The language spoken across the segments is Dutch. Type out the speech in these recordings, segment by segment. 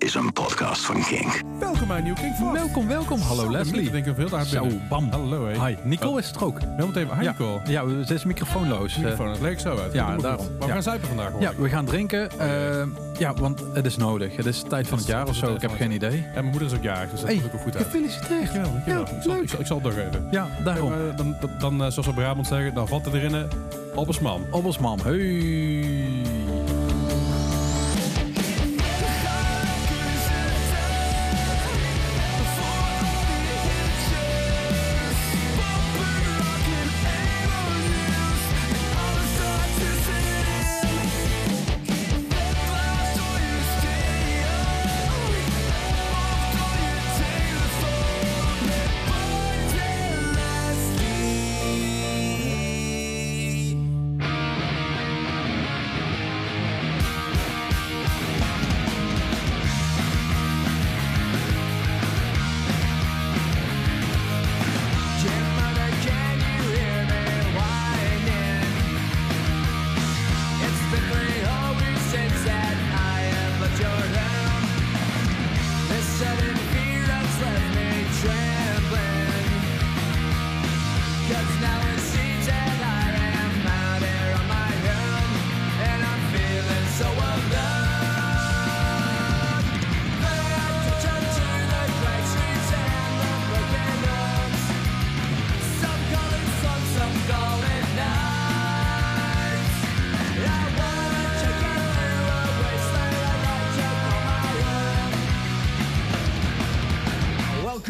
is een podcast van Kink. Welkom bij een nieuwe King. Welkom, welkom. Hallo Zo, Leslie. Ik denk ik veel te hard Zo, binnen. bam. Hallo, hé. Hi. Nicole Oh, is het er ook. Meteen even. Hi, Ja. Nicole. Ja, ze is microfoonloos. Eh, Microfoon, dat leek zo uit. ja, daarom. Maar we Ja. gaan zuipen vandaag hoor. ja, we gaan drinken. eh, ja, want het is nodig. Het is tijd van het jaar of zo. Ik heb geen idee. Ja, mijn moeder is ook jarig, dus dat Hey, ook goed uit. gefeliciteerd. Dankjewel. Ja, ik, zal, leuk. ik, zal, ik zal het doorgeven. Ja, daarom. Eh, dan, dan, dan, eh, zoals we op Brabant zeggen, dan valt het erin. Albesman. Obbelsman. Hey.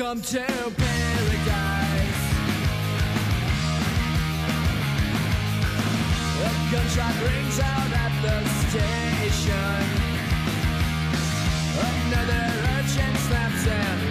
Welcome to paradise. A gunshot rings out at the station. Another urchin snaps and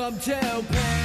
own. Welcome to paradise.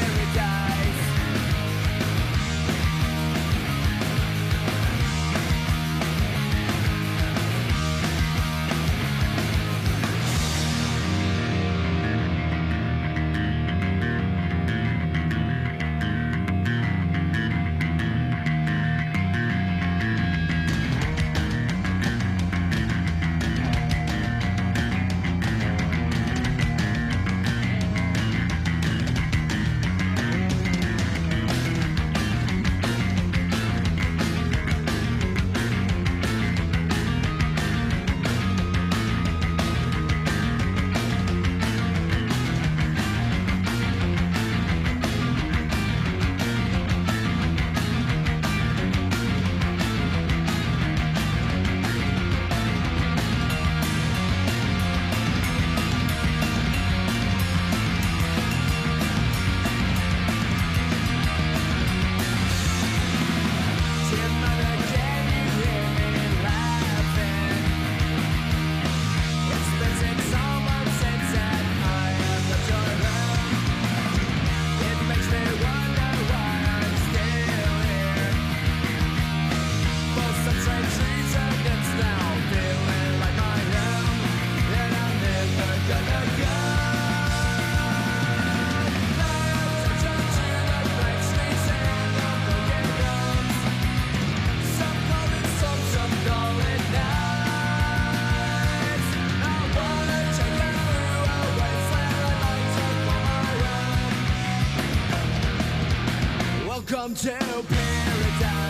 Welcome to paradise.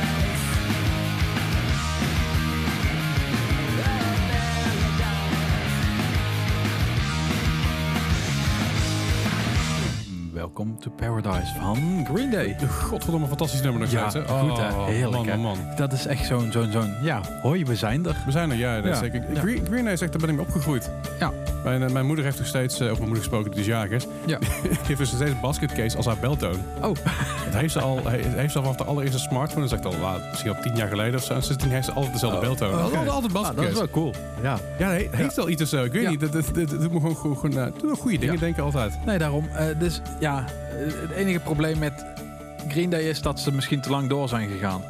Welkom to Paradise van Green Day. Godverdomme, fantastisch nummer nog Ja, steeds. goed hè. Oh, Heerlijk man, hè. man, man. Dat is echt zo'n, zo'n, zo'n, ja, hoi, we zijn er. We zijn er, ja. Dat is Ja, zeker. ja. Green, Green Day zegt, daar ben ik mee opgegroeid. Mijn, eh, mijn moeder heeft nog steeds, eh, over mijn moeder gesproken, die is is, Ja. heeft dus steeds een basketcase als haar beltoon. Oh, Dat heeft ze al, he- heeft ze al vanaf de allereerste smartphone, dat is echt al misschien al tien jaar geleden of zo. En sindsdien heeft ze altijd dezelfde beltoon. oké. Altijd, altijd Ah, dat basketcase. is wel cool. Ja. Ja, nee, heeft wel iets of zo. Ik weet niet. Dat, dat, dat, me gewoon, gewoon, gewoon me goede dingen denken altijd. Nee, daarom. dus ja, het enige probleem met Green Day is dat ze misschien te lang door zijn gegaan.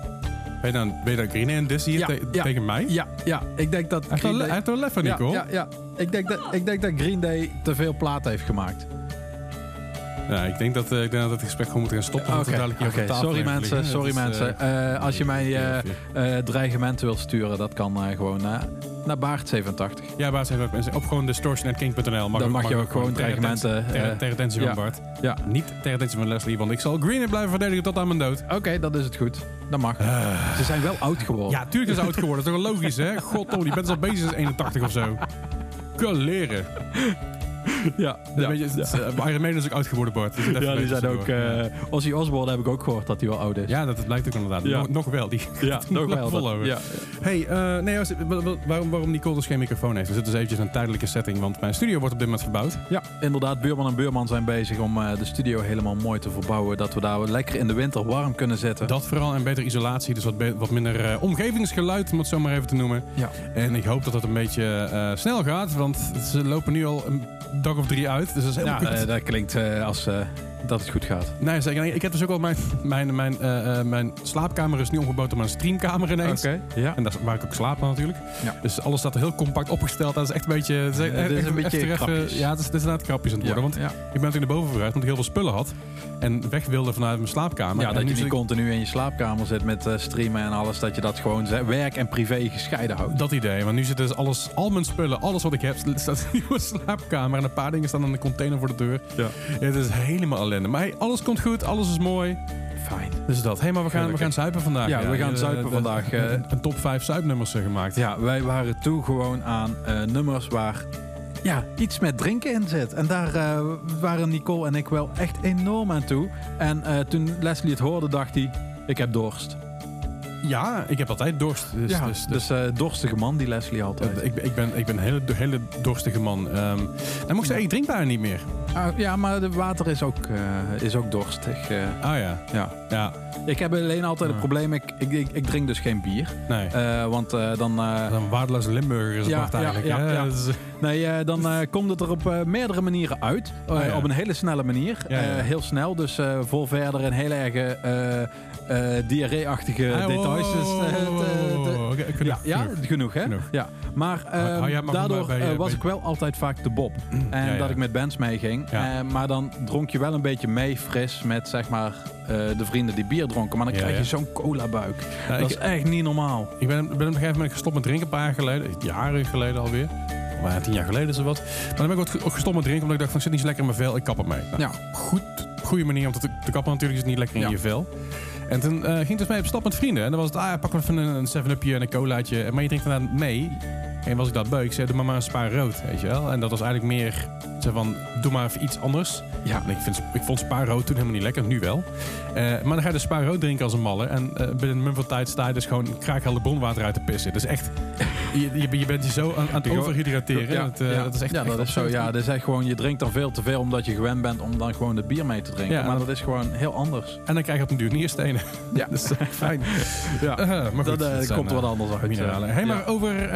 Ben je dan, ben je dan Green en Dis hier Ja, te- ja. tegen mij? Ja, ja. Ik denk dat Hij heeft Day... heeft wel lef van ja, Nicole. ja, ja. Ik denk, dat, ik denk dat Green Day te veel plaat heeft gemaakt. Ja, ik denk dat, eh, ik denk dat het gesprek gewoon moet gaan stoppen. dadelijk hier sorry mensen, liggen. sorry is, mensen. eh, Eh, als je mij eh, dreigementen wil sturen, dat kan gewoon naar, naar Baart87. Ja, we mensen? Op gewoon distortion.king.nl. Dan mag je ook gewoon dreigementen, Ter eh, attentie van Bart. Ja, Niet attentie van Leslie, want ik zal Green blijven verdedigen tot aan mijn dood. oké, dat is het goed. Dat mag. Ze zijn wel oud geworden. Ja, tuurlijk is ze oud geworden. Dat is toch wel logisch, hè? God, die bent al bezig sinds 81 of zo. Kan leren. ja, Ja, weet je, het is, eh, Iron Maiden is ook oud geworden, Bart. Dus Ja, die zijn ook... eh Ozzy Osbourne heb ik ook gehoord dat hij wel oud is. Ja, dat, dat blijkt ook inderdaad. Ja. Nog, nog wel. Die ja nog wel. vol dat- over. Ja. Hey, eh, nee, waarom, waarom Nicole dus geen microfoon heeft? We zitten dus eventjes een tijdelijke setting, want mijn studio wordt op dit moment verbouwd. ja, inderdaad. Buurman en buurman zijn bezig om de studio helemaal mooi te verbouwen. Dat we daar lekker in de winter warm kunnen zitten. Dat vooral en betere isolatie, dus wat, wat minder omgevingsgeluid, om het zo maar even te noemen. Ja. En ik hoop dat dat een beetje snel gaat, want ze lopen nu al een dag of drie uit. Dus dat is helemaal Ja, goed. eh, dat klinkt eh, als eh, dat het goed gaat. Nee, zeker. Ik heb dus ook al mijn, mijn, mijn, eh, mijn slaapkamer is nu omgebouwd tot mijn streamkamer ineens. Ja. En daar is waar ik ook slaap dan natuurlijk. Ja. Dus alles staat er heel compact opgesteld. Dat is echt een beetje... Het is, echt- dit is een beetje echt krapjes. Ja, het is, het is inderdaad krapjes aan het worden. Want ja. ik ben natuurlijk naar boven verhuisd, omdat ik heel veel spullen had. En weg wilde vanuit mijn slaapkamer. ja, en dat je niet ik- continu in je slaapkamer zit met eh, streamen en alles. Dat je dat gewoon werk en privé gescheiden houdt. Dat idee, want nu zit dus alles, al mijn spullen, alles wat ik heb, staat in mijn slaapkamer. En een paar dingen staan in een container voor de deur. Ja. het is helemaal ellende. Maar hey, alles komt goed, alles is mooi. Fijn. Dus dat. Hé, hey, maar we gaan, we gaan zuipen vandaag. Ja, we gaan eh, zuipen de- vandaag, eh. Een, een top 5 zuipnummers gemaakt. Ja, wij waren toe gewoon aan eh, nummers waar ja, iets met drinken in zit. En daar waren Nicole en ik wel echt enorm aan toe. En toen Leslie het hoorde, dacht hij, ik heb dorst. Ja, ik heb altijd dorst. Dus, ja, dus, dus, dus, eh, dorstige man, die Leslie altijd. eh, ik, ben- ik, ben, ik ben een hele, hele dorstige man. Ehm dan moet ik zeggen, ik drink bijna niet meer. Ah, ja, maar de water is ook, eh, is ook dorstig. Ah ja, ja. ja, Ik heb alleen altijd het probleem, ik, ik, ik, ik drink dus geen bier. nee. Want dan... een waardeloze Limburger is het Ja, eigenlijk. ja, ja. Nee, dan komt het er op meerdere manieren uit. Ah. Op een hele snelle manier. Heel snel, dus vol verder en heel erg diarree-achtige Ah, details. Dus, genoeg, ja, ja, genoeg. genoeg. hè? Genoeg. Ja. Maar daardoor bij, was bij- ik wel altijd vaak de Bob. En Ja, ja. dat ik met bands meeging. Ja. Eh, maar dan dronk je wel een beetje mee fris met zeg maar eh, de vrienden die bier dronken. Maar dan Ja, krijg je ja. zo'n cola-buik. Ja, dat ik, is echt niet normaal. ik ben, ben op een gegeven moment gestopt met drinken, een paar jaar geleden. Jaren geleden alweer. Maar ja, tien jaar geleden is er wat. Maar dan ben ik ook ge- ook gestopt met drinken, omdat ik dacht van, zit niet zo lekker in mijn vel, ik kap ermee. Nou, Ja. goed, goede manier om te, te kappen natuurlijk, is het niet lekker in Ja. je vel. En toen eh, ging ik dus mee op stap met vrienden. En dan was het, ah, pak even een, een 7-upje en een colaatje. Maar je drinkt daarna mee. En was ik dat beu, ik zei, doe maar maar een spa rood, weet je wel. En dat was eigenlijk meer, zo van, doe maar even iets anders. Ja. En ik, vind, ik vond spa rood toen helemaal niet lekker, nu wel. Eh, maar dan ga je de spa rood drinken als een malle. En eh, binnen een mum van tijd sta je dus gewoon kraakhelder bronwater uit te pissen. Dus echt, je, bent je zo aan, aan het overhydrateren. Ja, dat, eh, ja. dat is echt ja, echt dat is zo. Ja, dat is echt gewoon, je drinkt dan veel te veel omdat je gewend bent om dan gewoon de bier mee te drinken. Ja. maar dat is gewoon heel anders. En dan krijg je op een duur nierstenen. Ja. dat is fijn. Ja. Maar goed, dat komt er wat anders uit. Mineralen. Hey, maar over,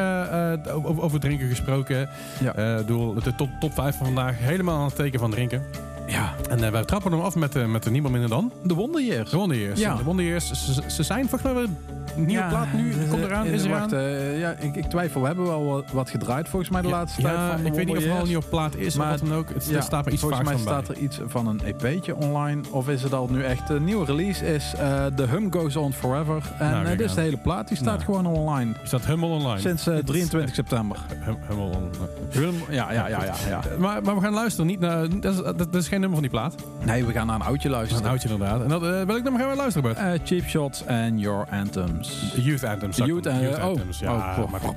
over, over drinken gesproken. Ja. Eh, doel, de top, top 5 van vandaag helemaal aan het teken van drinken. Ja, En eh, wij trappen hem af met, eh, met niemand minder dan de Wonder Years. de Wonder Years. Ja. De Wonder Years, ze, ze zijn volgens mij weer een nieuwe Ja, plaat nu. Komt eraan, is wacht, eraan. eh, ja, ik, ik twijfel. We hebben wel wat, gedraaid volgens mij de laatste tijd. ja, van de ik weet niet of het al niet op plaat is Maar- of wat dan ook. Het, er staat maar iets Volgens mij bij. staat er iets van een EP'tje online. Of is het al nu echt een nieuwe release? Is The Hum Goes On Forever. En Nou, dit is de hele plaat. Die staat Nou. gewoon online. Er staat helemaal online. Sinds eh, 23 september. Hem- helemaal on- Ja, ja, ja, ja. Maar, maar we gaan luisteren. Niet naar, dat, is, dat, dat is geen nummer van die plaat. Nee, we gaan naar een oudje Dat is luisteren. een oudje inderdaad. En dat, eh, welk nummer gaan we luisteren, Bert? Eh, cheap Shots and Your Anthems. Youth Anthems. ik Youth, eh, Youth oh. Anthems. Ja, Oh, maar, maar,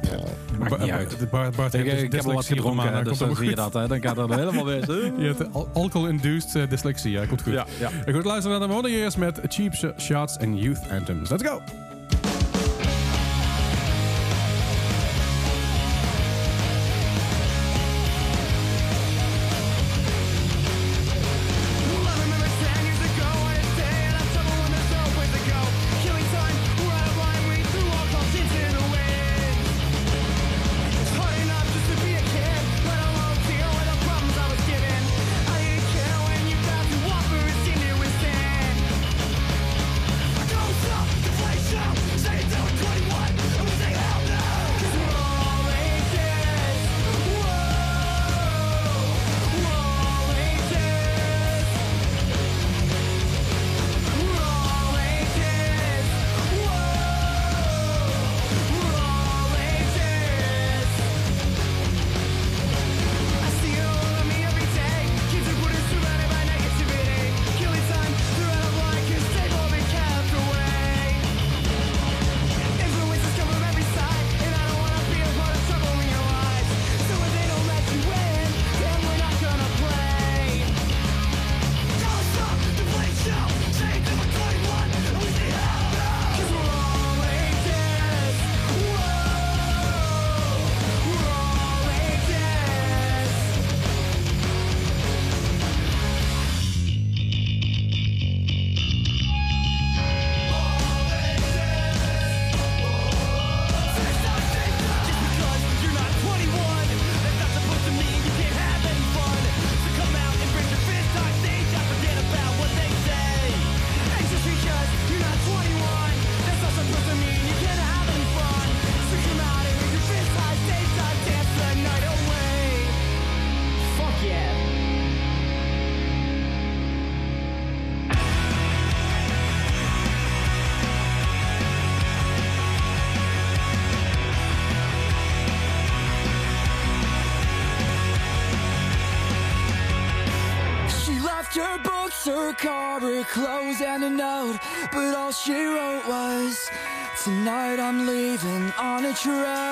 Maakt niet uit. Bart, Bart, Ik, dus ik heb al wat gedronken, dus dan helemaal zie je dat. Hè. Dan gaat het helemaal weer zo. Je hebt al- alcohol-induced dyslexie. Ja, komt goed. Ja, ja. Ik goed luisteren naar de Years met Cheap Sh- Shots en Youth Anthems. Let's go! Clothes, and a note. But all she wrote was, Tonight I'm leaving on a train.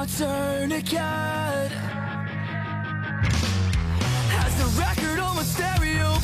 My tourniquet." As the record on my stereo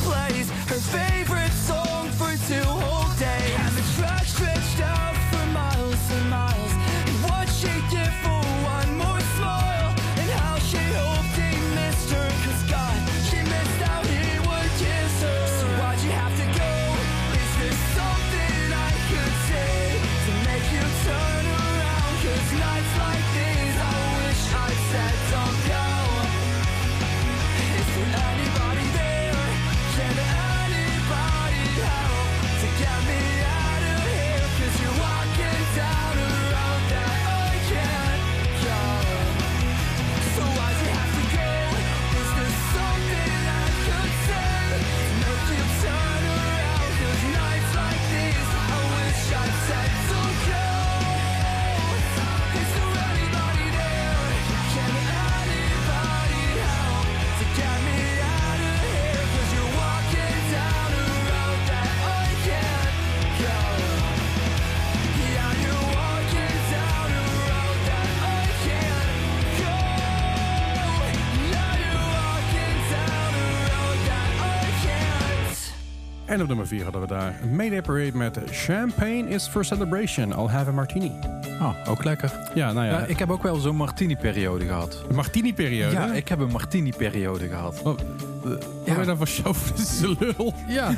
En op nummer 4 hadden we daar Mayday Parade met Champagne is for Celebration. I'll have a martini. Oh, ook lekker. Ja, nou ja, Ja, ik heb ook wel zo'n martini-periode gehad. de martini-periode. Ja, ik heb een martini-periode gehad. Wat, wat ben je dan voor chauvinistische lul? Ja,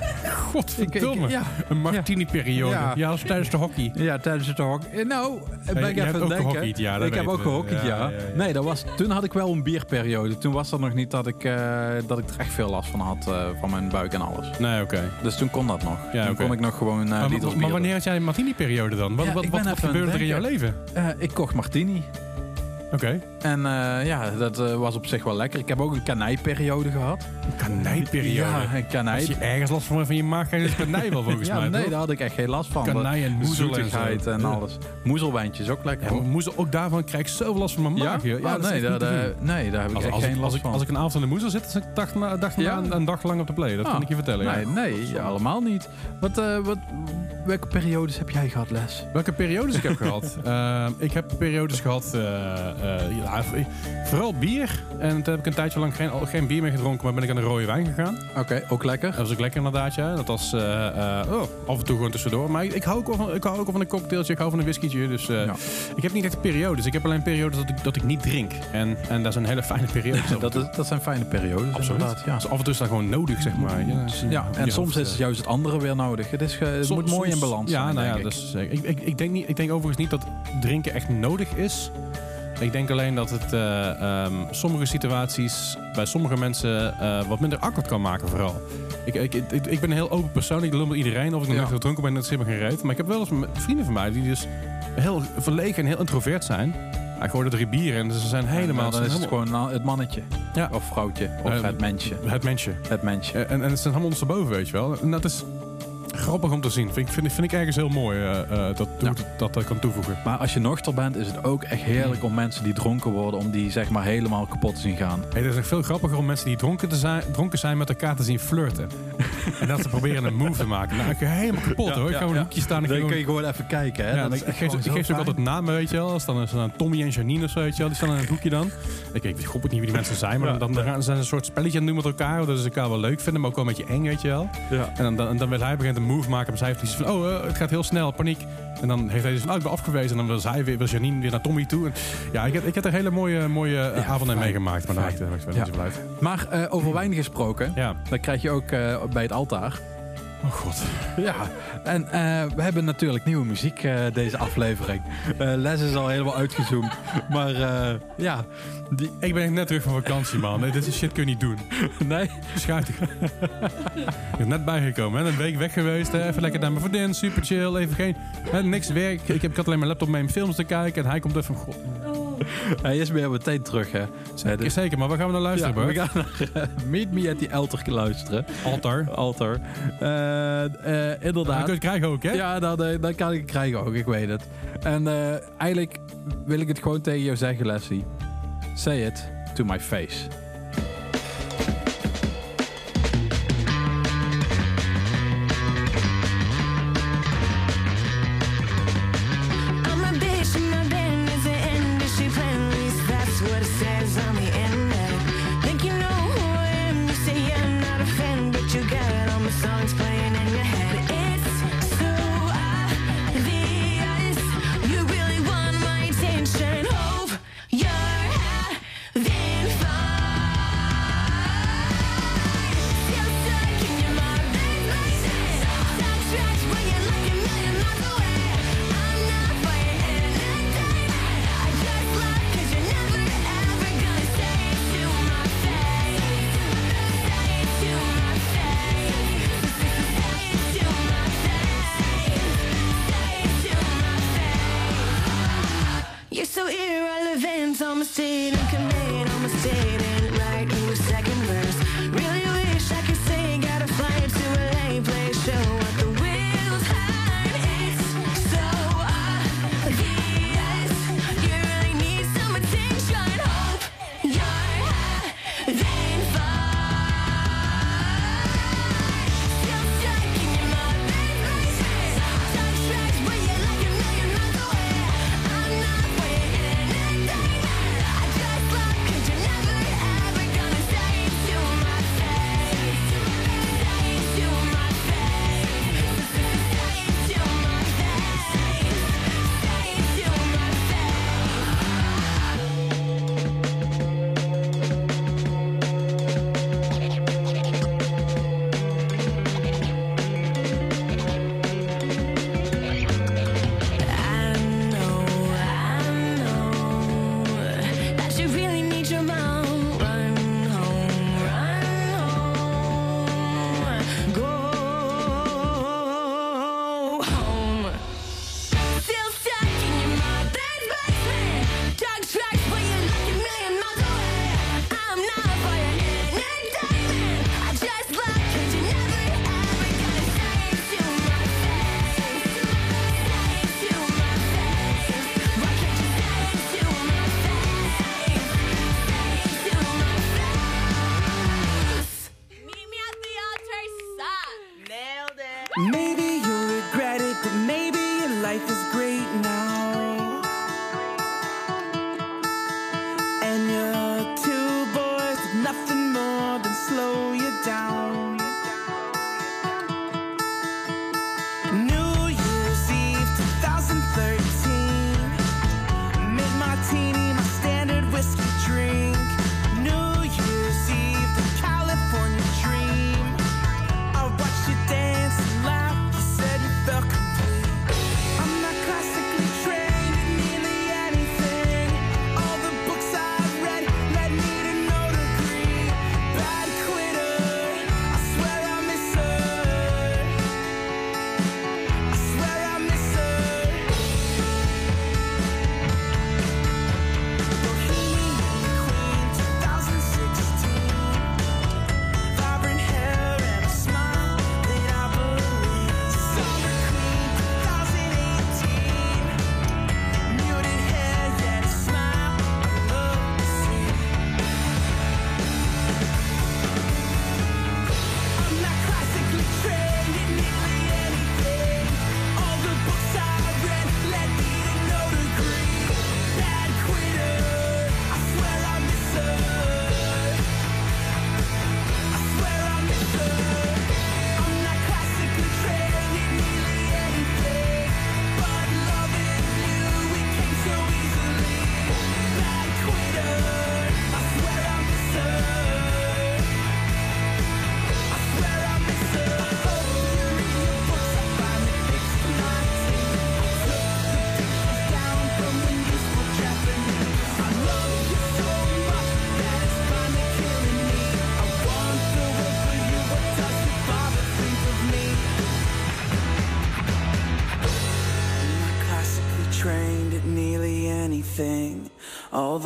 Godverdomme. Ik- ik- ja. Een martini-periode. Ja. Ja. dat is tijdens de hockey. ja tijdens het hok. Nou, ben ik even hebt ook denken. ja, dat ik heb ook gehockeyd, ja. Ja, ja, ja. Nee, dat was, toen had ik wel een bierperiode. Toen was dat nog niet dat ik, eh, dat ik er echt veel last van had. eh, van mijn buik en alles. Nee, oké. Dus toen kon dat nog. Ja, toen kon ik nog gewoon uh, Maar, maar, maar wanneer had jij een martini-periode dan? Wat, Ja, wat, wat, ben gebeurde er in jouw leven? Ik kocht martini. Oké. En eh, ja, dat eh, was op zich wel lekker. Ik heb ook een kanijperiode gehad. Een kanijperiode. Ja, een kanij. Als je ergens last van van je maag, je dus kanij wel volgens ja, mij. nee, toch? daar had ik echt geen last van. Kanij en De moezel en Ja. alles. Moezelwijntje is ook lekker. Ja, moezel, ook daarvan krijg ik zoveel last van mijn maag. Ja, dat is nee, daar, nee, daar heb ik Als, echt als, geen last als, ik, van. als ik een avond in de moezel zit, dan zit ik Ja? een dag lang op de play. Dat kan Ah. ik je vertellen. ja. Nee, nee ja, allemaal niet. Wat, eh, wat, welke periodes heb jij gehad, Les? Welke periodes ik heb gehad? Ehm, ik heb periodes gehad, eh, eh, vooral bier. En toen heb ik een tijdje lang geen, geen bier meer gedronken, maar ben ik aan de rode wijn gegaan. Oké, ook lekker. Dat was ook lekker inderdaad, ja. Dat was eh, oh, af en toe gewoon tussendoor. Maar ik, ik hou ook wel van, ik hou ook wel van een cocktailtje, ik hou van een whiskytje. Dus Ja. ik heb niet echt periodes. Ik heb alleen periodes dat ik, dat ik niet drink. En, en dat is een hele fijne periode. Dat, is, dat zijn fijne periodes, Absoluut. inderdaad. Ja. Dus af en toe is dat gewoon nodig, zeg maar. Ja, Ja, en soms is juist het andere weer nodig. Het, is ge- het Soms- moet mooi in balans ja, zijn, nou ja, ik. zeker. Ik, ik, ik, denk niet, ik denk overigens niet dat drinken echt nodig is. Ik denk alleen dat het eh, ehm, sommige situaties bij sommige mensen eh, wat minder awkward kan maken vooral. Ik, ik, ik, ik ben een heel open persoon. Ik lul iedereen. Of ik nog Ja. net gedronken ben, dat is helemaal geen reet. Maar ik heb wel eens vrienden van mij die dus heel verlegen en heel introvert zijn. Ja, ik hoorde drie bieren en ze zijn helemaal... Ja, dan is het helemaal- gewoon nou, het mannetje. Ja. Of vrouwtje. Of Eh, het mensje. Het mensje. Het mensje. En, en het zijn allemaal ondersteboven, weet je wel. En dat is grappig om te zien. Vind ik, vind, ik- vind ik ergens heel mooi eh, eh, dat, Ja. dat, dat dat kan toevoegen. Maar als je nuchter bent, is het ook echt heerlijk om mensen die dronken worden, om die zeg maar helemaal kapot te zien gaan. Hey, het is echt veel grappiger om mensen die dronken, te zijn, dronken zijn met elkaar te zien flirten. en dat ze proberen een move te maken. Nou, ik ga helemaal kapot hoor. Ik ga gewoon een hoekje staan. en Dan Ik ga kun je gewoon- even kijken. Hè? Ja, Dat ik, geef, ik ze ook altijd namen, weet je wel. Als dan, is dan Tommy en Janine of zo, weet je wel. Die staan in het hoekje dan. Ik, ook niet wie die mensen zijn, maar Ja. dan, dan gaan ze een soort spelletje aan het doen met elkaar. Dat ze elkaar wel leuk vinden, maar ook wel een beetje eng, weet je wel. Ja. En dan, dan, dan wil hij begint een move maken, maar zij heeft iets van, oh, eh, het gaat heel snel, paniek. En dan heeft hij dus van, oh, ik ben afgewezen. En dan wil zij weer, wil Janine weer naar Tommy toe. En, ja, ik heb, ik heb er hele mooie, mooie eh, Ja, avonden fijn. meegemaakt. Maar daar maakt het wel Ja. niet zo uit. Maar eh, over wijn gesproken, Ja. dan krijg je ook bij het altaar. Oh god. Ja, en eh, we hebben natuurlijk nieuwe muziek eh, deze aflevering. Eh, Les is al helemaal uitgezoomd. Maar eh, ja, die, Ik ben net terug van vakantie, man. Nee, dit is shit kun je niet doen. nee, Schuitig. ik ben net bijgekomen. Hè? Een week weg geweest. Hè? Even lekker naar mijn vriendin. Super chill. Even geen... Hè? Niks werk. Ik, heb, ik had alleen mijn laptop mee om films te kijken. En hij komt even... God, hij is weer meteen terug. Hè. Dus- Zeker, maar waar gaan we naar luisteren, ja, we gaan naar eh, Meet Me at the Altar luisteren. Altar. Altar. Eh, Dan inderdaad. kun je het krijgen ook, hè? Ja, dan, dan kan ik het krijgen ook, ik weet het. En eigenlijk wil ik het gewoon tegen jou zeggen, Leslie. Say it to my face.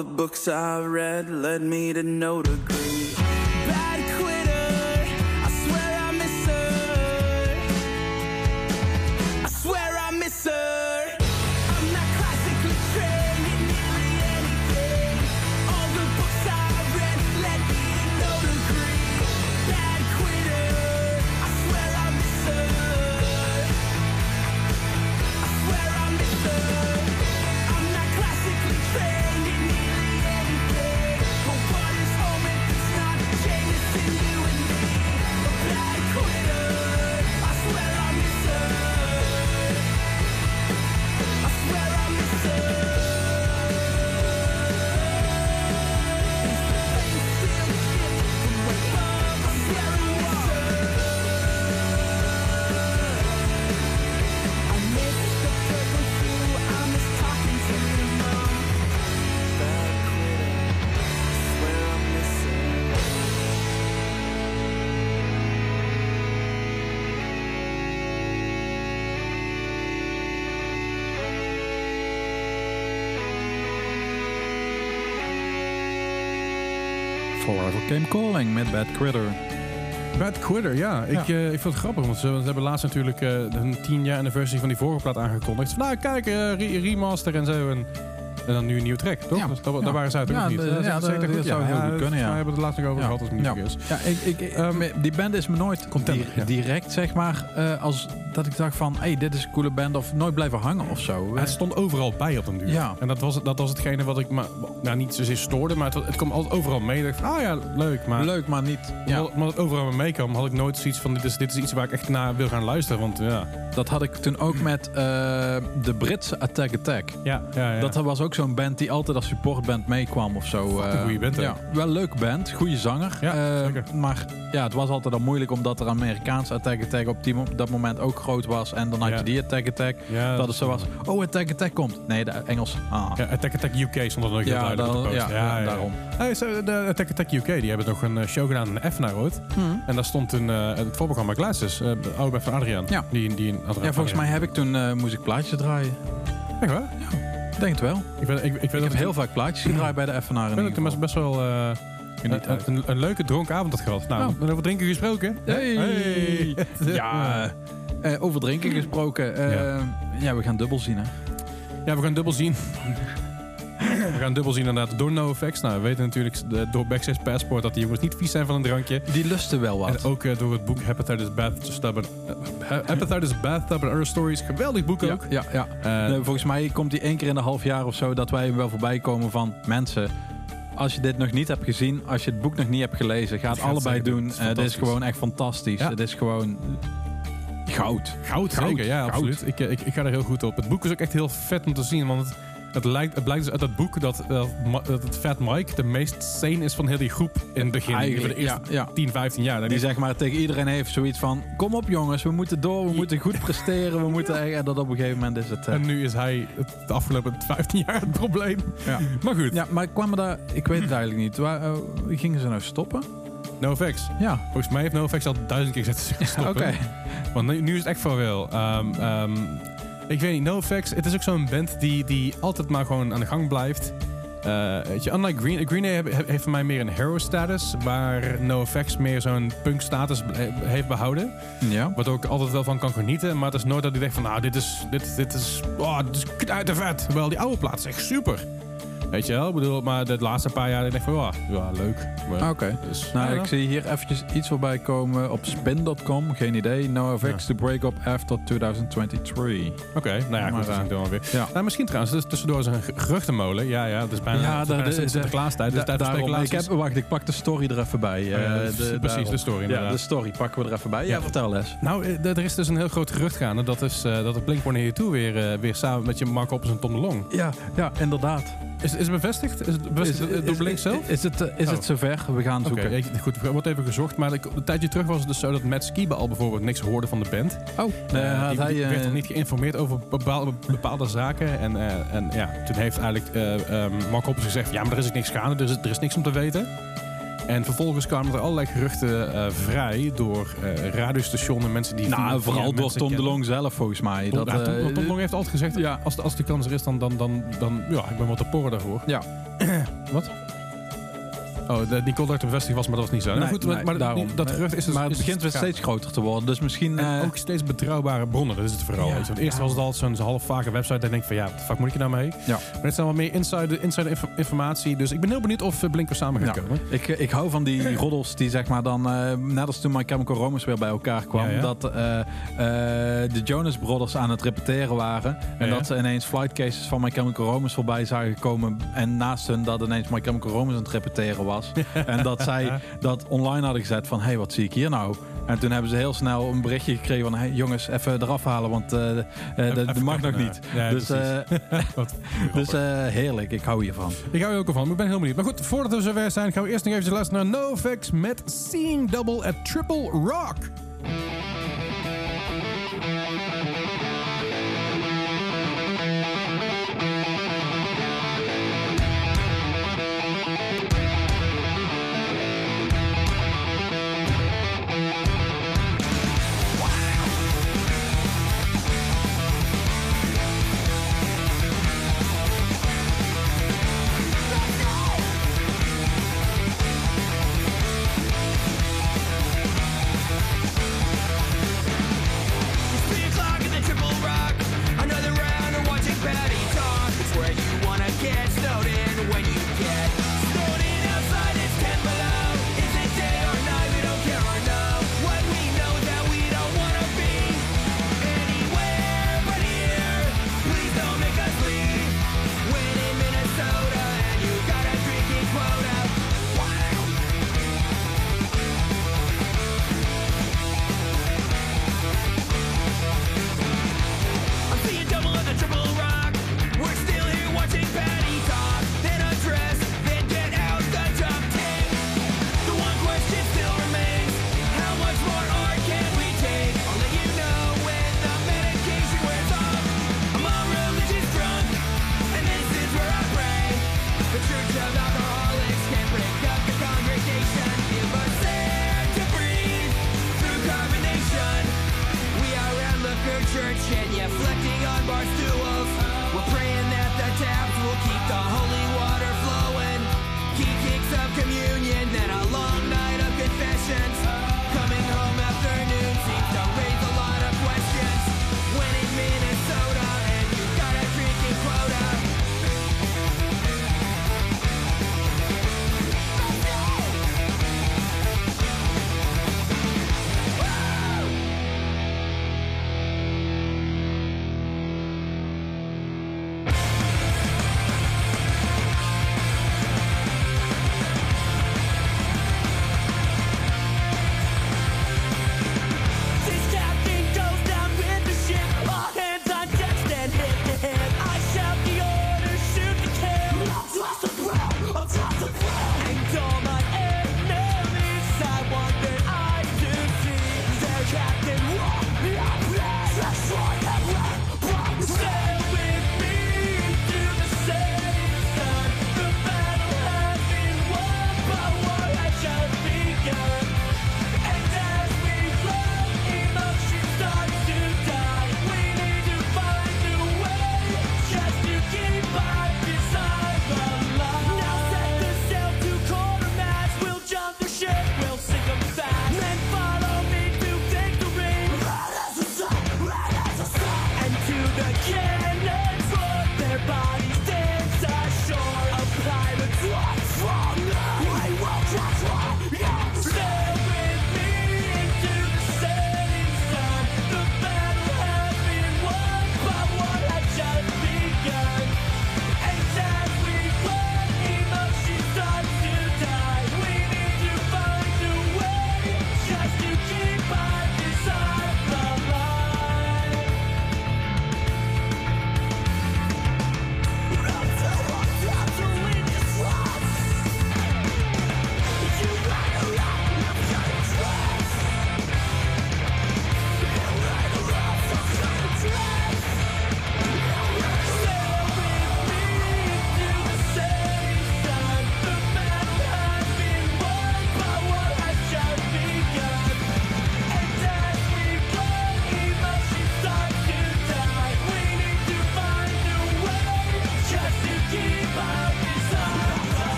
The books I read led me to no degree. Forever Came Calling met Bad Critter. Bad Quitter, ja. Ik, Ja. eh, ik vond het grappig, want ze, ze hebben laatst natuurlijk eh een 10 jaar anniversary van die vorige plaat aangekondigd. Van, nou, kijk, eh, re- remaster en zo. En, en dan nu een nieuwe track, toch? Ja. Dus dat, Ja. daar waren ze uit, ook Ja, niet? de- Dat is- ja, dat dat goed, zou heel goed kunnen, ja. We hebben het laatst nog over Ja. gehad, als het Ja. Ja, ik, ik, Ehm, die band is me nooit di- ja. direct, zeg maar, eh, als dat ik dacht van, hey, dit is een coole band, of nooit blijven hangen of zo. Het stond overal bij op een duur. Ja. En dat was, dat was hetgene wat ik maar, nou, niet zozeer stoorde, maar het, het kwam altijd overal mee. Ik dacht, ah ja, leuk. Maar Leuk, maar niet. Ja, omdat, het overal mee meekwam, had ik nooit zoiets van, dit is, dit is iets waar ik echt naar wil gaan luisteren. Want ja, dat had ik toen ook met eh, de Britse Attack Attack. ja, ja, ja. Dat was ook zo'n band die altijd als supportband meekwam of zo. Eh, goeie band. Ja, wel een leuke band, goede zanger. Ja, Eh, zeker. Maar ja, het was altijd al moeilijk omdat er Amerikaanse Attack Attack op die, dat moment ook groot was. En dan had Ja. je die Attack Attack. ja, dat het zo was, oh Attack Attack komt. Nee, de Engels. Ah. Ja, Attack Attack UK stond er nog heel Ja, duidelijk op de ja, ja, daarom. Hey, zo, de Attack Attack UK, die hebben nog een eh, show gedaan in Effenaar ooit. En daar stond een, eh, het voorprogramma Glasses, uh, oude band van Adriaan. Ja. Die, die. Ja, volgens mij heb ik toen eh moest ik plaatjes draaien. Echt waar? Ik denk het wel. Ik, weet, ik, ik, weet Ik dat heb het- heel vaak plaatjes gedraaid bij de FNR ik ik geval. best, best wel eh, die een, een, een leuke dronken avond had gehad. Nou, Oh. over drinken gesproken. Hey. Hey. Ja, eh, over drinken gesproken. eh, Ja. ja. we gaan dubbel zien hè. Ja, we gaan dubbel zien. we gaan dubbel zien inderdaad door NoFX. Nou, we weten natuurlijk de- door Backstage Passport dat die jongens niet vies zijn van een drankje. Die lusten wel wat. En ook eh, door het boek Hepatitis Bathtub and, Hepatitis Bathtub and Other Stories. Geweldig boek ook. ja, ja. Nee, volgens mij komt die één keer in een half jaar of zo dat wij hem wel voorbij komen van mensen. Als je dit nog niet hebt gezien, als je het boek nog niet hebt gelezen, ga het allebei doen. Het is dit is gewoon echt fantastisch. Ja. Het is gewoon goud. Goud, Goud, zeker. Ja, goud. absoluut. Ik, eh, ik, ik ga er heel goed op. Het boek is ook echt heel vet om te zien. Want het, het, lijkt, het blijkt dus uit dat boek dat, Ma- dat het Fat Mike de meest sane is van heel die groep in het begin. Eigenlijk, de eerste ja, ja. 10, 15 jaar. Dan Die zeg maar tegen iedereen heeft zoiets van: kom op jongens, we moeten door, we moeten goed presteren, we moeten. En dat op een gegeven moment is het. eh, en nu is hij het, de afgelopen 15 jaar het probleem. ja. Maar goed, ja, maar kwamen daar, ik weet het eigenlijk niet. Waar eh, gingen ze nou stoppen? NoFX. Ja, Volgens mij heeft NoFX al duizend keer gezegd te stoppen. oké. Want nu, nu is het echt voor wel. Ehm, ehm, ik weet niet, NoFX, het is ook zo'n band die, die altijd maar gewoon aan de gang blijft. Eh, weet je, unlike Green, Green Day heeft voor mij meer een hero status, waar NoFX meer zo'n punk status be- heeft behouden. Ja. Wat ook altijd wel van kan genieten, maar het is nooit dat ik denk van, nou, dit is, dit, dit is, oh, dit is knijtervet. Terwijl die oude plaat is echt super. Weet je wel, ik bedoel, maar de laatste paar jaar denk ik van, ja, ja leuk. Oké. dus, Nou, ja, ik zie hier eventjes iets voorbij komen op spin.com. Geen idee. NoFX to break up after 2023. Oké, nou ja, goed, dat is eh, weer. Ja. Nou, misschien trouwens, dus tussendoor is een ge- geruchtenmolen. Ja, ja, het is bijna, Ja, het de- de- Sinterklaastijd, dus daarom, ik heb, wacht, ik pak de story er even bij. ja, Eh, precies, de, precies, daarom. de story Ja, de story pakken we er even bij. Ja, vertel les. Nou, eh, er is dus een heel groot gerucht gaande. Dat is dat het Blink-182 weer, eh, weer samen met je Mark Hoppers en Tom de Long. Ja, ja inderdaad. Is, is het bevestigd? Is het bevestigd Is- door Blink zelf? Is het, eh, is Oh. het zover? We gaan zoeken. ik- goed, er wordt even gezocht. Maar ik- een tijdje terug was het dus zo dat Matt Skiba al bijvoorbeeld niks hoorde van de band. Oh, Eh, eh, die, hij, werd nog niet geïnformeerd over bepaalde, bepaalde zaken. En, en ja, toen heeft eigenlijk Mark Hoppers gezegd... ja, maar er is niks gaande, is, er is niks om te weten. En vervolgens kwamen er allerlei geruchten eh, vrij door eh radiostationen, mensen die... Nou, via vooral door Tom de. Long zelf volgens mij. Tom, Dat, Tom, eh, Tom de Long heeft altijd gezegd, ja. als, de, als de kans er is, dan, dan, dan, dan ja, ik ben wat te poren daarvoor. Ja. Wat? Oh, de, Nicole dacht was, maar dat was niet zo. Nou, goed, maar- maar daarom. die- dat gerucht is dus- maar het is begint weer dus steeds groter te worden. Dus misschien... En eh, ook steeds betrouwbare bronnen, dat is het vooral. Ja. Want eerst ja. was het al zo'n half vage website. En denk ik van ja, wat de fuck moet ik er nou mee? Ja. Maar dit zijn wat meer insider, insider inf- informatie. Dus ik ben heel benieuwd of eh, Blink er samen gaat Ja. komen. Ik, ik hou van die roddels die zeg maar dan, eh, net als toen My Chemical Romance weer bij elkaar kwam, Ja, ja. dat eh, eh, de Jonas Brothers aan het repeteren waren en Ja, ja. dat ze ineens flight cases van My Chemical Romance voorbij zagen komen en naast hun dat ineens My Chemical Romance aan het repeteren was. En dat zij dat online hadden gezet van, hé, hey, wat zie ik hier nou? En toen hebben ze heel snel een berichtje gekregen van, hey, jongens, even eraf halen, want eh, eh, dat- mag nog niet. Ja, dus eh, dus heerlijk, ik hou hiervan. Ik hou er ook van, ik ben heel benieuwd. Maar goed, voordat we zover zijn, gaan we eerst nog even luisteren naar NoFX met Seeing Double at Triple Rock.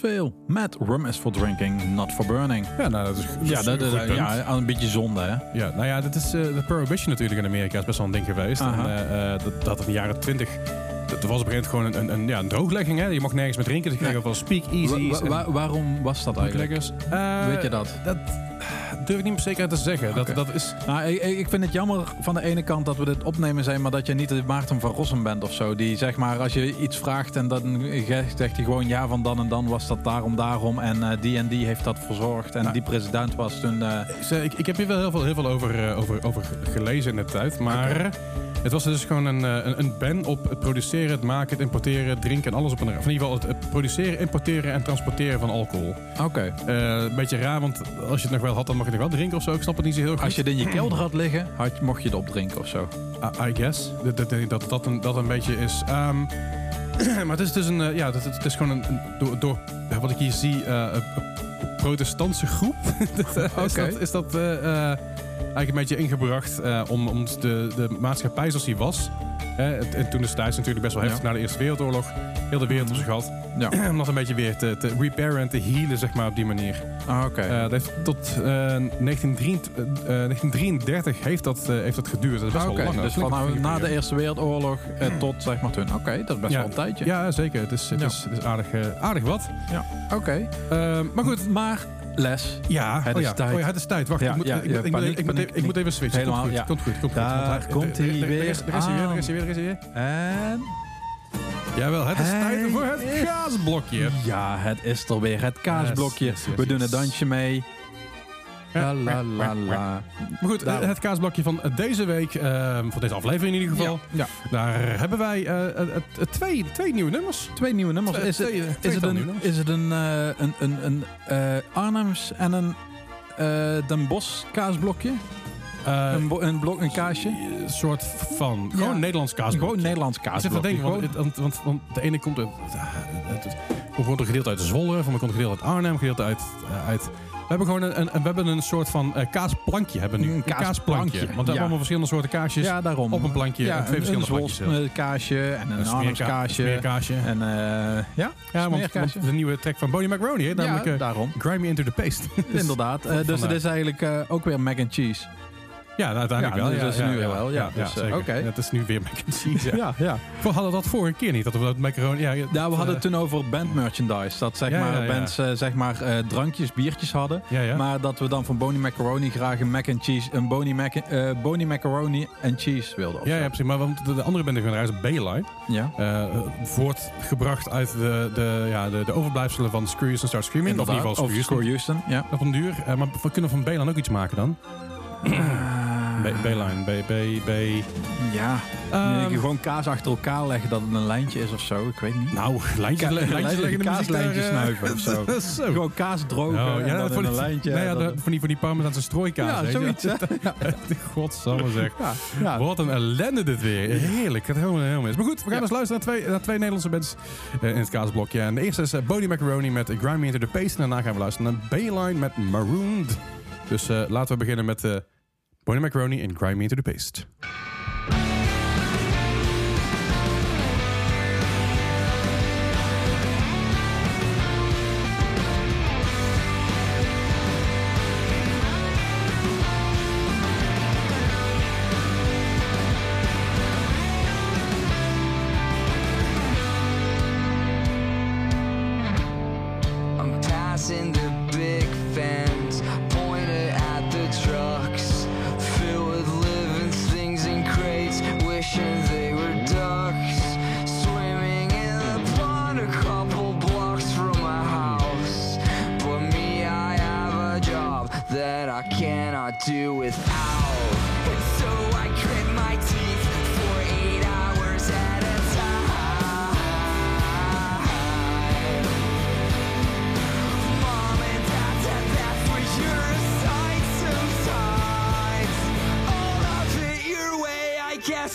Fail. Met Rum is for drinking, not for burning. Ja, nou, dat is, dat is Ja, dat, een goed dat- punt. ja, een beetje zonde, hè? Ja, nou ja, dat is eh, de prohibition natuurlijk in Amerika is best wel een ding geweest. En, eh, eh, dat, dat in de jaren 20 dat was op een gegeven moment gewoon een, een, een, ja, een drooglegging. Hè? Je mocht nergens meer drinken. Dus je kreeg ook wel speakeasies. Wa- wa- en waarom was dat eigenlijk? Weet je dat? Dat durf ik niet met zekerheid te zeggen. Dat, dat is, Nou, ik, vind het jammer van de ene kant dat we dit opnemen zijn, maar dat je niet de Maarten van Rossum bent of zo. Die zeg maar, als je iets vraagt en dan zegt hij gewoon ja van dan en dan was dat daarom, daarom. En eh, die en die heeft dat verzorgd. En Nou. die president was toen. eh, ik, ik heb hier wel heel veel, heel veel over, eh, over, over gelezen in de tijd. Maar het was dus gewoon een, een, een ban op het produceren, het maken, het importeren, het drinken en alles op een... Of in ieder geval het, het produceren, importeren en transporteren van alcohol. Oké. Een beetje raar, want als je het nog wel had, dan mag je nog wel drinken of zo. Ik snap het niet zo heel goed. Als je het in je kelder had liggen, had, mocht je het opdrinken of zo. I, I guess. Dat dat, dat, dat, een, dat een beetje is. Ehm, maar het is dus een. eh, ja, het, het is gewoon een. door, wat ik hier zie. eh, een, protestantse groep. Eh, is dat, is dat eigenlijk een beetje ingebracht. om, om de, de maatschappij zoals die was. En toen destijds natuurlijk best wel heftig Ja. na de Eerste Wereldoorlog. Heel de wereld op zich gehad. Ja. om dat een beetje weer te, te repairen en te healen, zeg maar, op die manier. Ah, Oké. Eh, dat heeft tot eh, 1933, eh, 1933 heeft dat, eh, heeft dat geduurd. Dat is best Oké, wel lang. dus van na de. Eerste Wereldoorlog eh, tot zeg maar toen. Oké, dat is best Ja. wel een tijdje. Ja, zeker. Het is, het Ja. is, het is aardig, eh, aardig wat. Oké. Ehm, maar goed. Maar les. Ja, Het oh is tijd. Oh ja, het is tijd. Wacht, Ja, ik, moet, ja, ik, paniek, paniek, even- ik moet even switchen. Helemaal, komt goed, komt goed, komt goed. Daar komt hij er- er- er- weer Er is er is hij weer, er is hij weer, er is hij weer. En Jawel, het is tijd voor het gaasblokje. ja, het is er weer. Het kaasblokje. Yes, yes, We doen een dansje mee. La la la la. Maar goed, Daarom. het kaasblokje van deze week, ehm, van deze aflevering in ieder geval. Ja. Daar hebben wij eh, eh, twee, twee nieuwe nummers. Twee nieuwe nummers. Twee- Is het, twee- is het een, is het een, eh, een, een, een eh, Arnhems en een Den Bosch kaasblokje? Een, bo- een, blok, een kaasje? Een soort van, gewoon Ja. Nederlands kaasblokje. Gewoon Nederlands kaasblokje. denken, want, het- want, want, want de ene komt uit, het, het, het komt een gedeelte uit Zwolle, van mij komt een gedeelte uit Arnhem, een gedeelte uit, uit hebben gewoon een, een, we hebben een soort van eh, kaasplankje hebben nu. Een kaasplankje, Want we hebben allemaal verschillende soorten kaasjes. ja, daarom. op een plankje Ja, twee een, een verschillende Zwols plankjes eh, kaasje en een, Arnhems smeerka- kaasje. En eh, ja, ja, want, de nieuwe track van Bonnie Macaroni, hè, namelijk ja, daarom. Grime Me Into The Paste. Dus- Inderdaad. Dus het is eigenlijk ook weer mac and cheese. Ja, nou, uiteindelijk Ja, wel. dus ja, dat is ja, nu ja, wel, ja. Dus, eh, oké. Het is nu weer mac and cheese. Ja. Ja, ja. We hadden dat vorige keer niet, dat we dat macaroni... Ja, Ja, we hadden eh, het toen over band merchandise. Dat zeg Ja, maar ja, ja. bands eh, zeg maar, drankjes, biertjes hadden. Ja, ja. Maar dat we dan van Bonnie Macaroni graag een mac and cheese, een Bonnie, mac, Bonnie Macaroni en cheese wilden. ja, ja, precies. Maar want de, de andere band die gaan is Bayline. ja. eh, voortgebracht uit de, de, ja, de, de overblijfselen van Screw Houston Start Screaming. Of in ieder geval Screw Houston. Ja. Op een duur. Maar we kunnen van Bayline ook iets maken dan. Bayline. B, B, B. ja. Ehm, Nee, gewoon kaas achter elkaar leggen dat het een lijntje is of zo. Ik weet niet. nou, lijntjes, Ka- lijntjes lijntjes- leggen de kaaslijntjes eh, snuiven of zo. dat. Gewoon kaas drogen Oh, en ja, dan van die, lijntje. nou ja, de- dan- van die, van die Parmezaanse strooikaas. ja, je. zoiets. Ja. Godsamme zeg. Ja. Wat een ellende dit weer. Heerlijk. Het helemaal, helemaal mis. Maar goed, we gaan eens luisteren naar twee, naar twee Nederlandse bands eh, in het kaasblokje. En de eerste is uh, Bodie Macaroni met Grime Me Into The Paste. En daarna gaan we luisteren naar Bayline met Marooned. Dus eh, laten we beginnen met uh, Bodie Macaroni en Grime Me Into The Paste.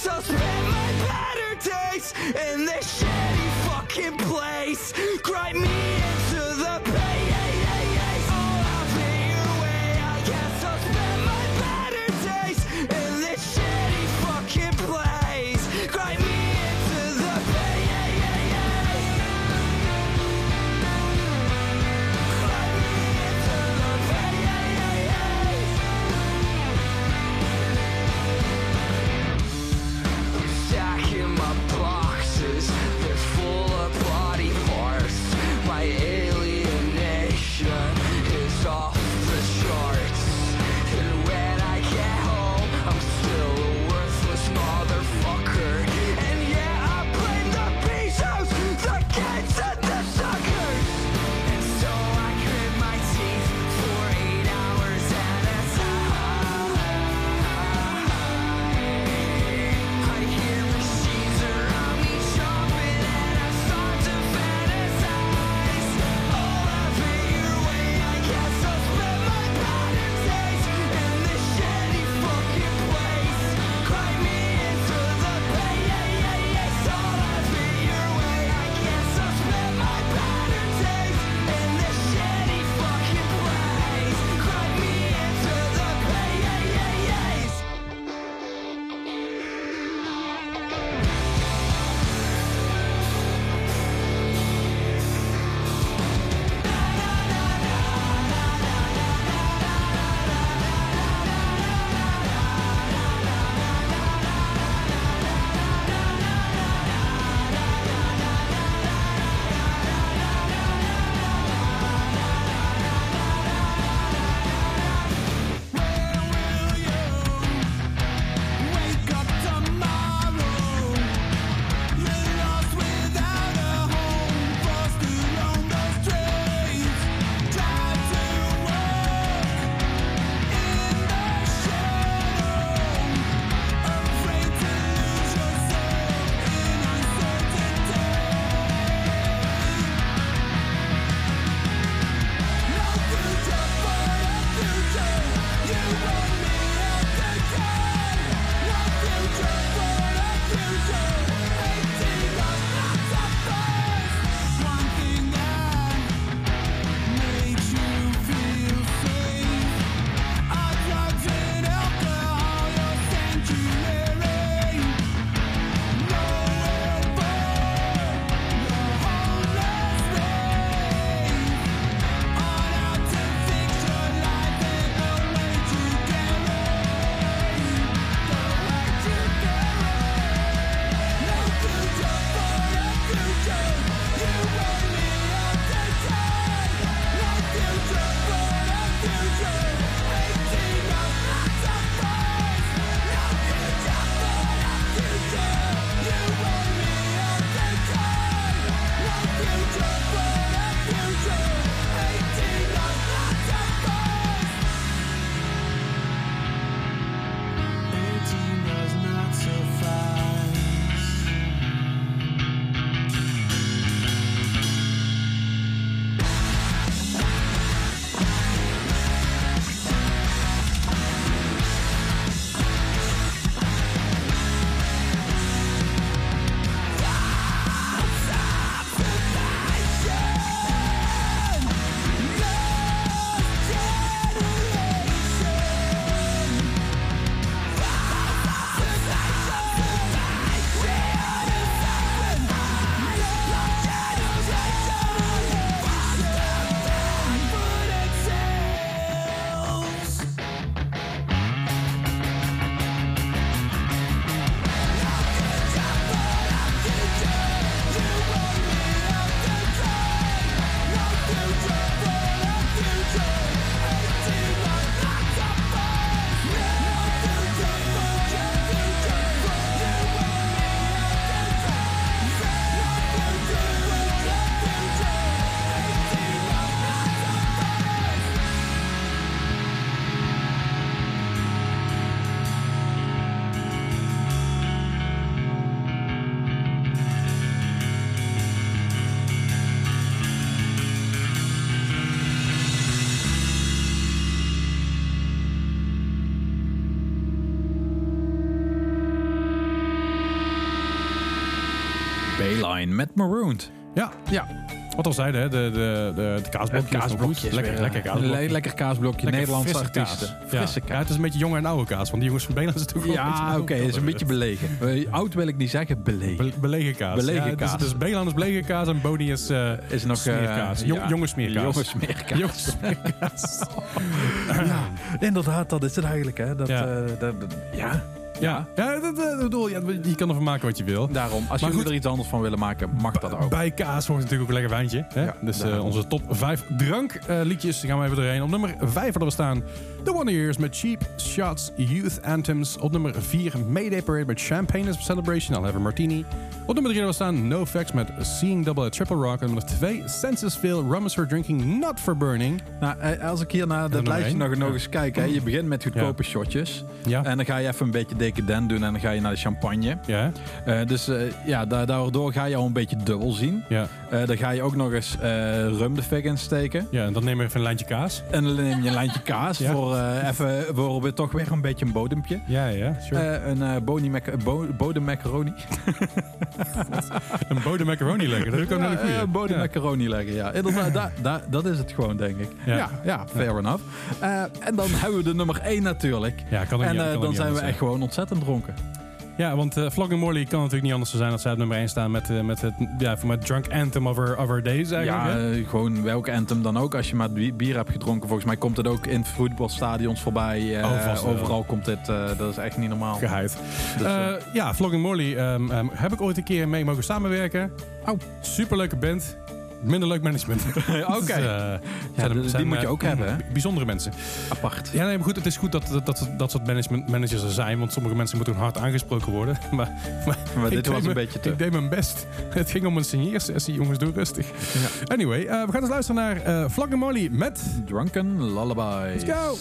Guess spend my better days in this shitty fucking place. Grind me Met Marooned. Ja, Ja, wat al zeiden, hè, de, de, de, de kaasblokjes. kaasblokjes. Lekker, weer, lekker eh, kaasblokje. le- lekker kaasblokje. Lekker Nederlandse frisse artiesten. kaas. Frisse ja. Ja, kaas. het is een beetje jonge en oude kaas, want die jongens van Belan is natuurlijk Ja, oké, het is een beetje belegen. Eh, Oud wil ik niet zeggen, belegen. Be- belegen kaas. Belegen ja, kaas. Dus, dus Belan is belegen kaas en Boni is, eh Is nog eh, smeerkaas. Jong- ja, jonge smeerkaas. Jonge smeerkaas. Jonge smeerkaas. ja, inderdaad, dat is het eigenlijk. Hè. Dat, Ja. eh, dat, dat- ja. Ja, ja dat, dat bedoel, ja, je kan ervan maken wat je wil. Daarom, als jullie er iets anders van willen maken, mag dat ook. Bij kaas hoort natuurlijk ook een lekker wijntje. Hè? Ja, dus eh, onze top 5 drankliedjes gaan we even doorheen. Op nummer 5 hadden we staan The Wonder Years met Cheap Shots Youth Anthems. Op nummer 4 Mayday Parade met Champagne as a Celebration. I'll have a martini. Op nummer 3 hadden we staan No Facts met Seeing Double at Triple Rock. En nummer 2 Censusville Rum is for Drinking, Not for Burning. Nou, eh, als ik hier naar dat lijstje nog, eens kijk. Hè, je begint met goedkope shotjes. Ja. En dan ga je even een beetje decadent doen. En dan ga je naar de champagne. Ja, Eh, dus eh, ja, da- daardoor ga je al een beetje dubbel zien. ja, dan ga je ook nog eens rum de fik insteken. ja. En dan nemen we even een lijntje kaas. En dan neem je een lijntje kaas Ja. voor, eh, even, weer toch weer een beetje een bodempje. Ja, ja, sure. Eh, een eh boni mac- bo- bodem macaroni. een bodem macaroni leggen. Dat is ook een hele Ja, goeie. eh, bodem Ja. macaroni leggen, ja. Inderdaad, da- da- dat is het gewoon, denk ik. Ja. Ja, ja, fair enough. Eh, en dan hebben we de nummer 1 natuurlijk. Ja, kan ook en eh, kan dan zijn we echt gewoon ontzettend dronken. Ja, want uh, Flogging Morley kan natuurlijk niet anders zijn dat zij op nummer 1 staan met, eh, met het ja, voor met Drunk Anthem of our, of our Days eigenlijk. Ja, eh, gewoon welke anthem dan ook. Als je maar bi- bier hebt gedronken, volgens mij komt het ook in voetbalstadions voorbij. eh, Oh, vast overal komt dit. eh, dat is echt niet normaal. Geheid. Dus, Eh, eh, ja, Flogging Morley ehm, ehm, heb ik ooit een keer mee mogen samenwerken. Oh. Superleuke band. Minder leuk management. Oké. Dus, eh, zijn- die- zijn, moet je eh, ook hebben, hè? Bijzondere mensen. apart. Ja, nee, maar goed, het is goed dat dat, dat, dat soort management, managers er zijn. Want sommige mensen moeten hard aangesproken worden. Maar, maar, dit was een beetje te. Ik deed mijn best. Het ging om een signeersessie, jongens, doe rustig. Anyway, eh, we gaan eens luisteren naar eh Morley met... Drunken Lullabies. Let's go.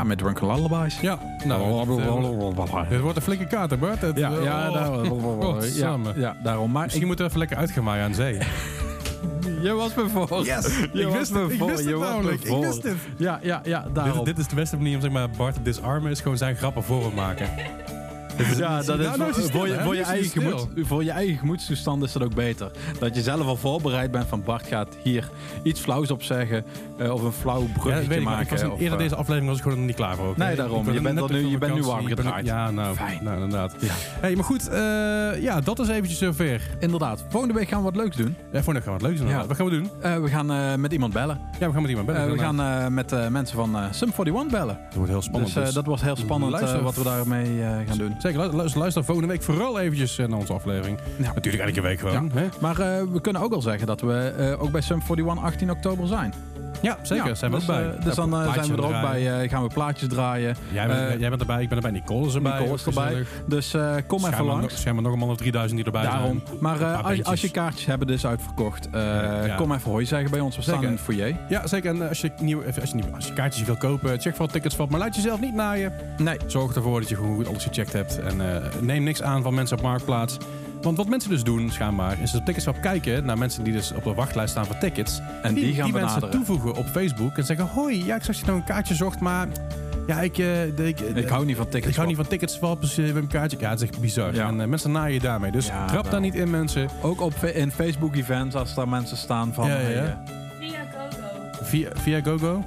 Ja, met Drunken Lullabies. Ja, nou, dit, eh, dit wordt een flinke kaart, hè, Bart? Het- Ja, ja, oh, daar, oh, ja, ja, daarom. Maar Misschien moeten we even lekker uitgemaaien aan zee. je was me voor. Yes! Je ik was wist me het, ik wist je het was me namelijk. Ik wist het. Ja, ja, ja, Dit, daarom. is- dit is de beste manier om zeg maar, Bart te disarmen, is gewoon zijn grappen voor hem maken. Ja, dat is Nou, nou voor, je, voor, je eigen gemoed, voor je eigen gemoedstoestand is dat ook beter. Dat je zelf al voorbereid bent van Bart gaat hier iets flauws op zeggen. eh, of een flauw Ja, bruggetje weet ik, maar ik maken. was in- of, eerder eh, deze aflevering was ik gewoon nog niet klaar voor. ook, Nee, daarom. Je bent net nu- je bent nu warm gedraaid. Ja, nou, Fijn. nou inderdaad. Ja. Hey, maar goed, eh, ja, dat is eventjes zover. Inderdaad. Volgende week gaan we wat leuks doen. Ja, voor nu gaan we wat leuks doen. Ja. Wat gaan we doen? Eh, we gaan eh, met iemand bellen. Ja, we gaan met iemand bellen. We gaan eh, met eh, mensen van eh, Sum 41 bellen. Dat wordt heel spannend. dus dus- dat wordt heel spannend wat we daarmee eh, gaan doen. Zeker, luister, luister volgende week vooral eventjes eh, naar onze aflevering. Ja. Natuurlijk elke week gewoon. hè? Maar eh, we kunnen ook al zeggen dat we eh, ook bij Sum 41 18 oktober zijn. Ja, zeker. Ja, zijn we dus, ook bij. eh, dus dan eh, zijn we er ook draaien. bij. eh, gaan we plaatjes draaien. Jij bent, jij bent erbij, ik ben erbij. Nicole is erbij. Nicole is erbij. Dus kom even langs. nog- schijnbaar nog een man of 3000 die erbij Daarom. zijn. Maar als, als je kaartjes hebben, dus uitverkocht. Ja. Kom even hoi zeggen bij ons. We staan Zeker. in het foyer. Ja, zeker. En als je, nieuw, als, je nieuw, als je kaartjes wil kopen, check vooral tickets valt. Maar laat jezelf niet naaien. Nee. Zorg ervoor dat je gewoon goed alles gecheckt hebt. En neem niks aan van mensen op Marktplaats. Want wat mensen dus doen, schijnbaar, is op Ticketswap kijken naar mensen die dus op de wachtlijst staan voor tickets. En die, gaan die mensen benaderen. toevoegen op Facebook en zeggen: Hoi, ja, ik zag dat je nou een kaartje zocht, maar ja, ik, eh, de- ik, Ik hou niet van tickets. ik hou niet van ticketswap, dus uh, een kaartje. Ja, het is echt bizar. Ja. En eh, mensen naaien je daarmee. Dus Ja, trap daar niet in, mensen. Ook op, fe- in Facebook-events, als daar mensen staan van... Ja, ja, hey, ja. eh, Via GoGo. Via, via GoGo.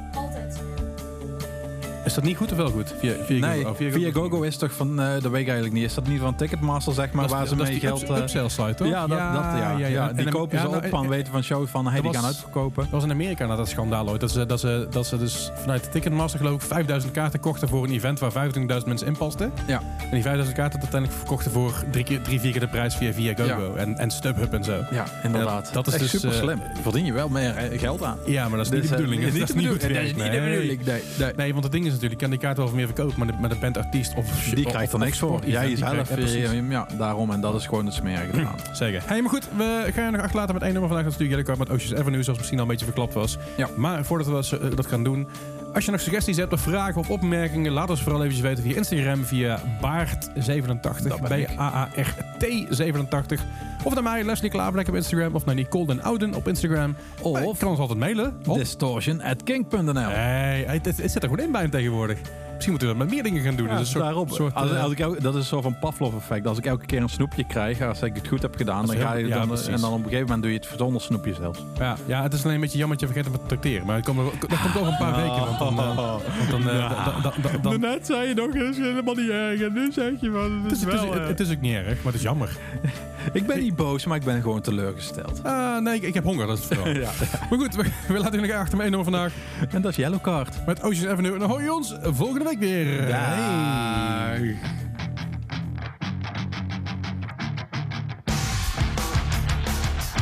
Is dat niet goed of wel goed? Via, via nee, GoGo. Oh, via, GoGo is toch van... eh dat weet ik eigenlijk niet. Is dat niet van Ticketmaster, zeg maar, Dat is- waar ze dat is mee die geld... up- eh, upsell site, toch? ja, dat, dat, ja, ja, En die dan- kopen ja, ze nou, op van eh, weten van show van hey, die gaan uitverkopen. Dat was in Amerika na dat schandaal ooit. Dat ze, dat, ze, dat ze dus vanuit de Ticketmaster geloof ik 5000 kaarten kochten voor een event waar 25.000 mensen in pasten. Ja. En die 5000 kaarten uiteindelijk verkochten voor drie, keer, drie vier keer de prijs via, via GoGo. En, en StubHub en zo. Ja, inderdaad. Ja, dat is Echt dus, super slim. Verdien je wel meer geld aan. Ja, maar dat is niet de bedoeling. niet dat is niet nee. Nee, want het ding is natuurlijk, je kan die kaart wel voor meer verkopen, maar de, maar de bandartiest of Die krijgt er niks voor. Jij die zelf, krijgt- ja, ja, daarom. En dat is gewoon het smerige eraan. Zeker. Hey, maar goed, we gaan je nog achterlaten met één nummer vandaag. Dat is natuurlijk Card met Oceans Avenue, zoals misschien al een beetje verklapt was. Ja. Maar voordat we eh, dat gaan doen, als je nog suggesties hebt of vragen of opmerkingen, laat ons vooral eventjes weten via Instagram, via Baart87, Dat ben ik. B-A-A-R-T87. Of naar mij, Leslie Klaverlek op Instagram, of naar Nicole den Ouden op Instagram. Of- kan ons altijd mailen. Op. Distortion at king.nl. Hey, het, het, het zit er gewoon in bij hem tegenwoordig. Misschien moeten we dat met meer dingen gaan doen. Ja, Dus een soort- daarop. soort, als, eh, als ik, elke- dat is een soort van Pavlov-effect. Als ik elke keer een snoepje krijg, als ik het goed heb gedaan, Dat dan is ga je ja, dan, precies. en dan op een gegeven moment doe je het zonder snoepje zelfs. Ja, ja, het is alleen een beetje jammer dat je vergeet om te tracteren. Maar dat komt, dat komt over een paar weken. Want dan, eh, dan, eh, da- da- da- dan- Net zei je nog, het is helemaal niet erg. En nu zeg je van, het, is, het, is, het, het is ook niet erg, maar het is jammer. Ik ben niet boos, maar ik ben gewoon teleurgesteld. Ah, nee, ik, ik heb honger, dat is het vooral. Ja. Maar goed, we, we laten jullie achter me nummer vandaag. En dat is Yellow Card. Met Oceans Avenue. En dan hoor je ons volgende week weer. Dag. Hey.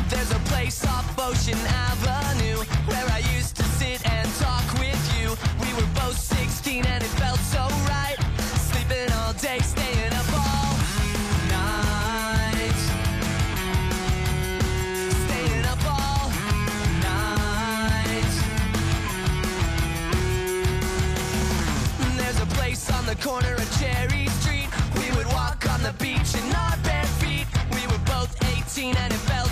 There's a place off Ocean Avenue where I used to sit and talk with you. We were both 16 and it felt so right. Sleeping all day, corner of Cherry Street. We would walk on the beach in our bare feet. We were both 18 and it felt